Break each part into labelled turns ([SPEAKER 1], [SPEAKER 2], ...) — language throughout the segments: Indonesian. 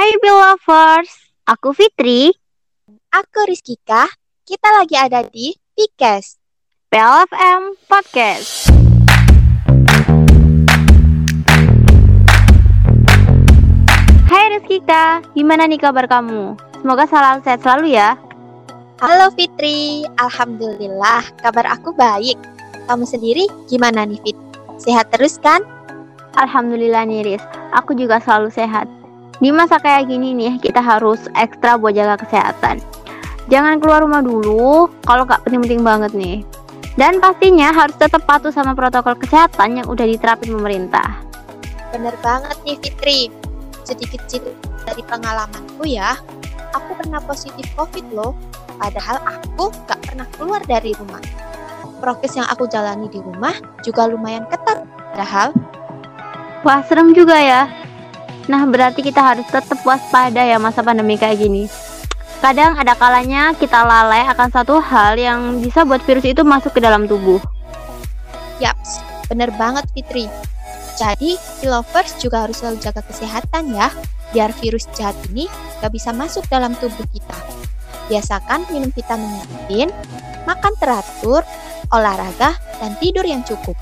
[SPEAKER 1] Hai Lovers, aku Fitri.
[SPEAKER 2] Aku Rizkika, kita lagi ada di Pikes.
[SPEAKER 1] PLFM Podcast. Hai Rizkika, gimana nih kabar kamu? Semoga selalu sehat selalu ya.
[SPEAKER 2] Halo Fitri, Alhamdulillah kabar aku baik. Kamu sendiri gimana nih Fit? Sehat terus kan?
[SPEAKER 1] Alhamdulillah nih Riz, aku juga selalu sehat. Di masa kayak gini nih, kita harus ekstra buat jaga kesehatan. Jangan keluar rumah dulu kalau nggak penting-penting banget nih. Dan pastinya harus tetap patuh sama protokol kesehatan yang udah diterapin pemerintah.
[SPEAKER 2] Bener banget nih Fitri. Sedikit cerita dari pengalamanku ya, aku pernah positif COVID loh. Padahal aku nggak pernah keluar dari rumah. Prokes yang aku jalani di rumah juga lumayan ketat. Padahal,
[SPEAKER 1] wah serem juga ya. Nah, berarti kita harus tetap waspada ya masa pandemi kayak gini. Kadang ada kalanya kita lalai akan satu hal yang bisa buat virus itu masuk ke dalam tubuh.
[SPEAKER 2] Yaps, bener banget Fitri. Jadi, lovers juga harus selalu jaga kesehatan ya, biar virus jahat ini gak bisa masuk dalam tubuh kita. Biasakan minum vitamin D, makan teratur, olahraga, dan tidur yang cukup.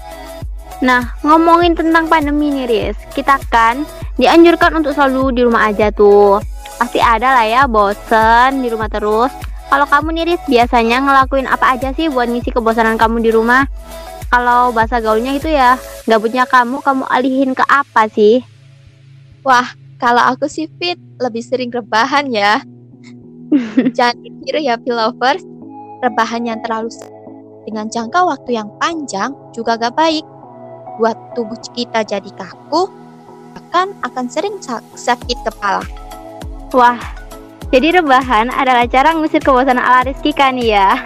[SPEAKER 1] Nah, ngomongin tentang pandemi nih, Riz. Kita kan dianjurkan untuk selalu di rumah aja tuh. Pasti ada lah ya bosen di rumah terus. Kalau kamu nih, Riz, biasanya ngelakuin apa aja sih buat ngisi kebosanan kamu di rumah? Kalau bahasa gaulnya itu ya, gabutnya kamu, kamu alihin ke apa sih?
[SPEAKER 2] Wah, kalau aku sih fit, lebih sering rebahan ya. Jangan dikira ya, lovers, rebahan yang terlalu dengan jangka waktu yang panjang juga gak baik buat tubuh kita jadi kaku, bahkan akan sering sakit kepala.
[SPEAKER 1] Wah, jadi rebahan adalah cara ngusir kebosanan ala Rizky kan ya?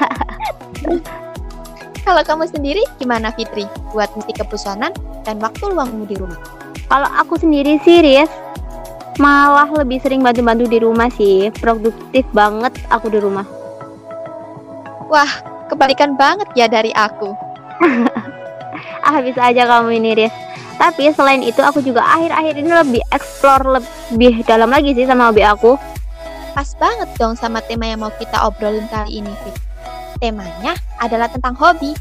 [SPEAKER 2] Kalau kamu sendiri gimana Fitri buat ngisi kebosanan dan waktu luangmu di rumah?
[SPEAKER 1] Kalau aku sendiri sih Riz, malah lebih sering bantu-bantu di rumah sih. Produktif banget aku di rumah.
[SPEAKER 2] Wah, kebalikan banget ya dari aku.
[SPEAKER 1] ah bisa aja kamu ini Riz tapi selain itu aku juga akhir-akhir ini lebih explore lebih dalam lagi sih sama hobi aku.
[SPEAKER 2] Pas banget dong sama tema yang mau kita obrolin kali ini Fit. Temanya adalah tentang hobi.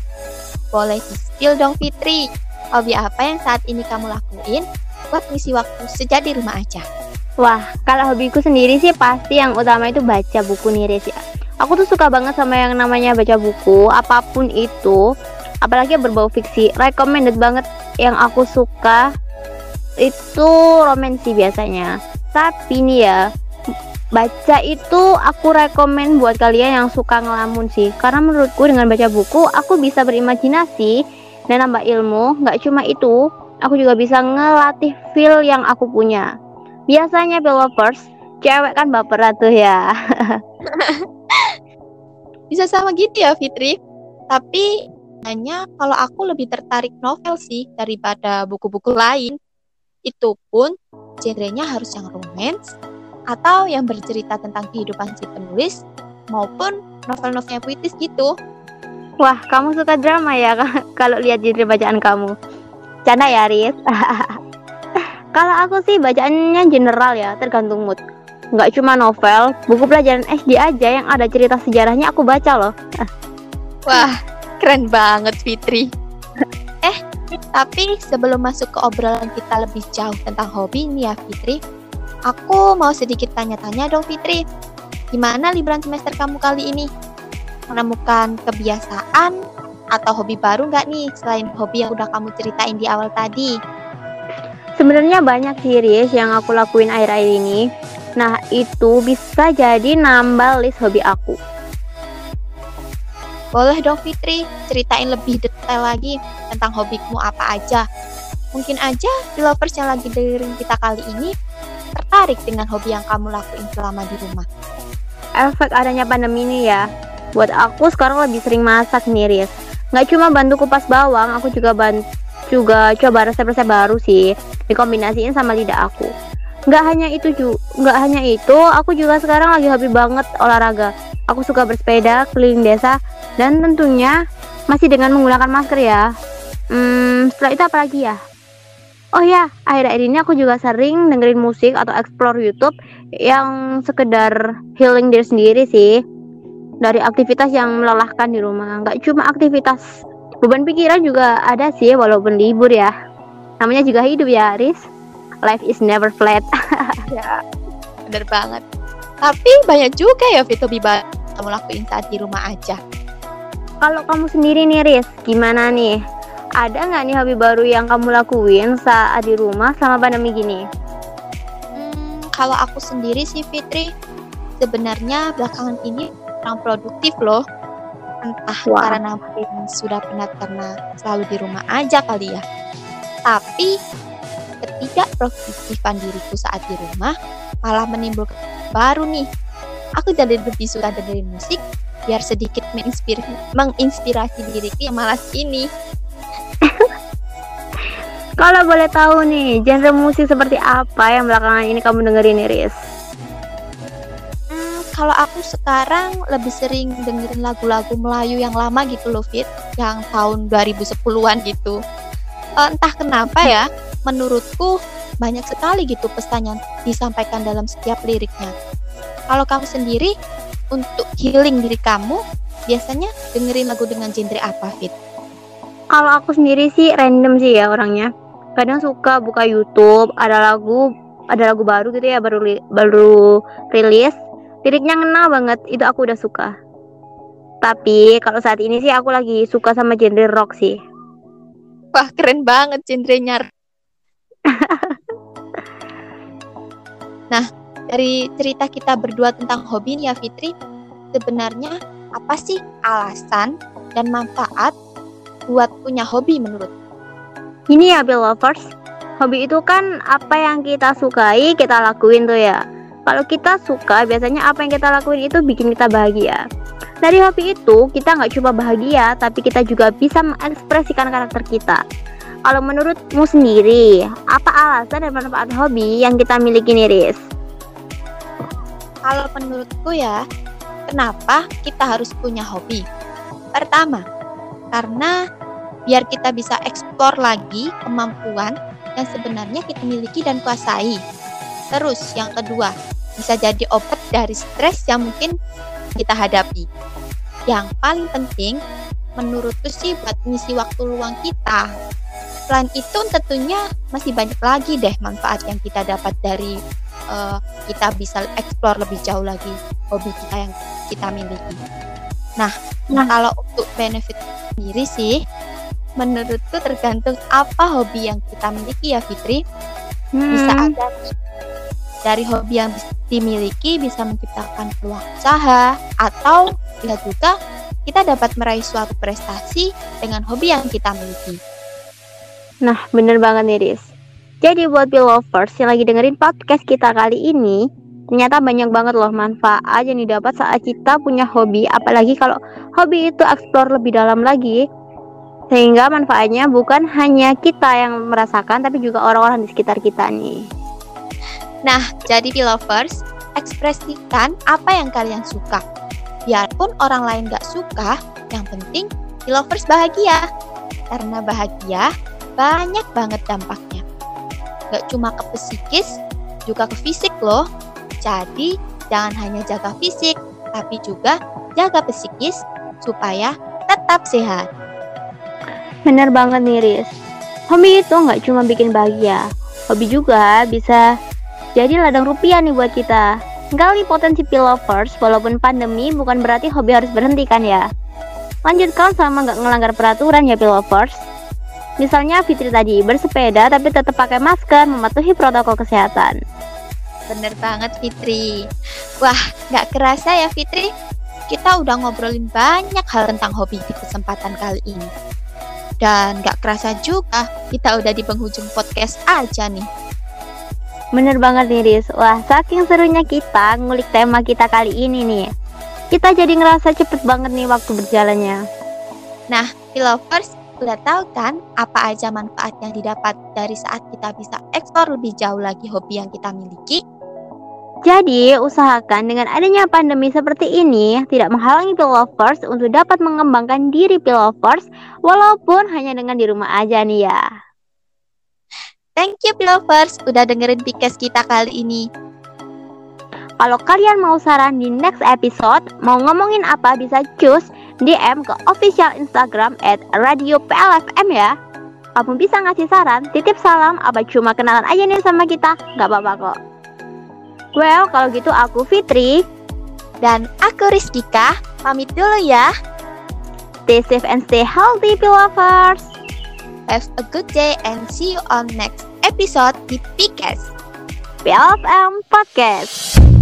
[SPEAKER 2] Boleh di dong Fitri. Hobi apa yang saat ini kamu lakuin buat ngisi waktu sejak di rumah aja?
[SPEAKER 1] Wah, kalau hobiku sendiri sih pasti yang utama itu baca buku nih Riz. Ya. Aku tuh suka banget sama yang namanya baca buku, apa pun itu. Apalagi berbau fiksi recommended banget yang aku suka itu romansi biasanya. Tapi nih ya baca itu aku rekomen buat kalian yang suka ngelamun sih. Karena menurutku dengan baca buku aku bisa berimajinasi dan nambah ilmu. Nggak cuma itu aku juga bisa ngelatih feel yang aku punya. Biasanya lovers cewek kan baper tuh ya.
[SPEAKER 2] Bisa sama gitu ya Fitri. Tapi hanya kalau aku lebih tertarik novel sih daripada buku-buku lain. Itu pun genrenya harus yang romance atau yang bercerita tentang kehidupan si penulis maupun novel-novel yang puitis gitu.
[SPEAKER 1] Wah, kamu suka drama ya kalau lihat genre bacaan kamu. Canda ya, Riz. kalau aku sih bacaannya general ya, tergantung mood. Nggak cuma novel, buku pelajaran SD aja yang ada cerita sejarahnya aku baca loh.
[SPEAKER 2] Wah, Keren banget Fitri. eh, tapi sebelum masuk ke obrolan kita lebih jauh tentang hobi ini ya Fitri, aku mau sedikit tanya-tanya dong Fitri. Gimana liburan semester kamu kali ini? Menemukan kebiasaan atau hobi baru nggak nih selain hobi yang udah kamu ceritain di awal tadi?
[SPEAKER 1] Sebenarnya banyak sih Riz yang aku lakuin akhir-akhir ini. Nah itu bisa jadi nambah list hobi aku.
[SPEAKER 2] Boleh dong Fitri, ceritain lebih detail lagi tentang hobimu apa aja. Mungkin aja di lovers yang lagi dengerin kita kali ini tertarik dengan hobi yang kamu lakuin selama di rumah.
[SPEAKER 1] Efek adanya pandemi ini ya, buat aku sekarang lebih sering masak nih Riz. Nggak cuma bantu kupas bawang, aku juga bantu juga coba resep-resep baru sih, dikombinasiin sama lidah aku. Nggak hanya itu juga, nggak hanya itu, aku juga sekarang lagi hobi banget olahraga. Aku suka bersepeda keliling desa dan tentunya masih dengan menggunakan masker ya. Hmm, setelah itu apa lagi ya? Oh ya, akhir-akhir ini aku juga sering dengerin musik atau explore YouTube yang sekedar healing diri sendiri sih. Dari aktivitas yang melelahkan di rumah, nggak cuma aktivitas beban pikiran juga ada sih walaupun libur ya. Namanya juga hidup ya, Riz. Life is never flat.
[SPEAKER 2] ya, bener banget. Tapi banyak juga ya Fit hobi kamu lakuin saat di rumah aja.
[SPEAKER 1] Kalau kamu sendiri nih, Riz, gimana nih? Ada nggak nih hobi baru yang kamu lakuin saat di rumah selama pandemi gini?
[SPEAKER 2] Hmm, kalau aku sendiri sih Fitri, sebenarnya belakangan ini kurang produktif loh. Entah Wah. karena mungkin sudah penat karena selalu di rumah aja kali ya. Tapi ketidakproduktifan diriku saat di rumah malah menimbulkan baru nih. Aku jadi lebih suka dengerin musik biar sedikit menginspirasi, menginspirasi diriku yang malas ini.
[SPEAKER 1] Kalau boleh tahu nih, genre musik seperti apa yang belakangan ini kamu dengerin Iris?
[SPEAKER 2] Hmm, kalau aku sekarang lebih sering dengerin lagu-lagu Melayu yang lama gitu loh Fit, yang tahun 2010-an gitu. Uh, entah kenapa ya, menurutku banyak sekali gitu pesan yang disampaikan dalam setiap liriknya. Kalau kamu sendiri, untuk healing diri kamu, biasanya dengerin lagu dengan genre apa, Fit?
[SPEAKER 1] Kalau aku sendiri sih random sih ya orangnya. Kadang suka buka YouTube ada lagu ada lagu baru gitu ya baru baru rilis. Liriknya ngena banget itu aku udah suka. Tapi kalau saat ini sih aku lagi suka sama genre rock sih.
[SPEAKER 2] Wah keren banget genrenya nah dari cerita kita berdua tentang hobi nih ya Fitri sebenarnya apa sih alasan dan manfaat buat punya hobi menurut
[SPEAKER 1] Gini ya Bill Lovers, hobi itu kan apa yang kita sukai kita lakuin tuh ya. Kalau kita suka, biasanya apa yang kita lakuin itu bikin kita bahagia. Dari hobi itu, kita nggak cuma bahagia, tapi kita juga bisa mengekspresikan karakter kita. Kalau menurutmu sendiri, apa alasan dan manfaat hobi yang kita miliki nih, Riz?
[SPEAKER 2] Kalau menurutku ya, kenapa kita harus punya hobi? Pertama, karena biar kita bisa eksplor lagi kemampuan yang sebenarnya kita miliki dan kuasai. Terus yang kedua, bisa jadi obat dari stres yang mungkin kita hadapi. Yang paling penting, menurutku sih buat mengisi waktu luang kita. Selain itu tentunya masih banyak lagi deh manfaat yang kita dapat dari uh, kita bisa eksplor lebih jauh lagi hobi kita yang kita miliki. Nah, nah kalau untuk benefit sendiri sih, menurutku tergantung apa hobi yang kita miliki ya Fitri. Hmm. Bisa ada dari hobi yang dimiliki bisa menciptakan peluang usaha atau bisa juga kita dapat meraih suatu prestasi dengan hobi yang kita miliki.
[SPEAKER 1] Nah, bener banget nih, Riz. Jadi buat lovers yang lagi dengerin podcast kita kali ini, ternyata banyak banget loh manfaat yang didapat saat kita punya hobi, apalagi kalau hobi itu explore lebih dalam lagi sehingga manfaatnya bukan hanya kita yang merasakan tapi juga orang-orang di sekitar kita nih.
[SPEAKER 2] Nah, jadi lovers, ekspresikan apa yang kalian suka. Biarpun orang lain gak suka, yang penting lovers bahagia. Karena bahagia banyak banget dampaknya. Gak cuma ke psikis, juga ke fisik loh. Jadi, jangan hanya jaga fisik, tapi juga jaga psikis supaya tetap sehat.
[SPEAKER 1] Bener banget nih Riz. Hobi itu nggak cuma bikin bahagia, hobi juga bisa jadi ladang rupiah nih buat kita. Gali potensi lovers, walaupun pandemi bukan berarti hobi harus berhenti kan ya. Lanjutkan sama nggak ngelanggar peraturan ya lovers. Misalnya Fitri tadi bersepeda tapi tetap pakai masker, mematuhi protokol kesehatan.
[SPEAKER 2] Bener banget Fitri. Wah, nggak kerasa ya Fitri? Kita udah ngobrolin banyak hal tentang hobi di kesempatan kali ini. Dan gak kerasa juga kita udah di penghujung podcast aja nih.
[SPEAKER 1] Bener banget nih Riz. Wah saking serunya kita ngulik tema kita kali ini nih. Kita jadi ngerasa cepet banget nih waktu berjalannya.
[SPEAKER 2] Nah, lovers udah tahu kan apa aja manfaat yang didapat dari saat kita bisa ekspor lebih jauh lagi hobi yang kita miliki?
[SPEAKER 1] Jadi, usahakan dengan adanya pandemi seperti ini tidak menghalangi lovers untuk dapat mengembangkan diri lovers walaupun hanya dengan di rumah aja nih ya.
[SPEAKER 2] Thank you Pilovers udah dengerin podcast kita kali ini.
[SPEAKER 1] Kalau kalian mau saran di next episode, mau ngomongin apa bisa cus DM ke official Instagram at Radio PLFM ya. Kamu bisa ngasih saran, titip salam, apa cuma kenalan aja nih sama kita, nggak apa-apa kok. Well, kalau gitu aku Fitri,
[SPEAKER 2] Dan aku Rizkika, pamit dulu ya.
[SPEAKER 1] stay safe and stay healthy, lovers.
[SPEAKER 2] Have a good day and see you on next episode di Podcast.
[SPEAKER 1] PLFM Podcast.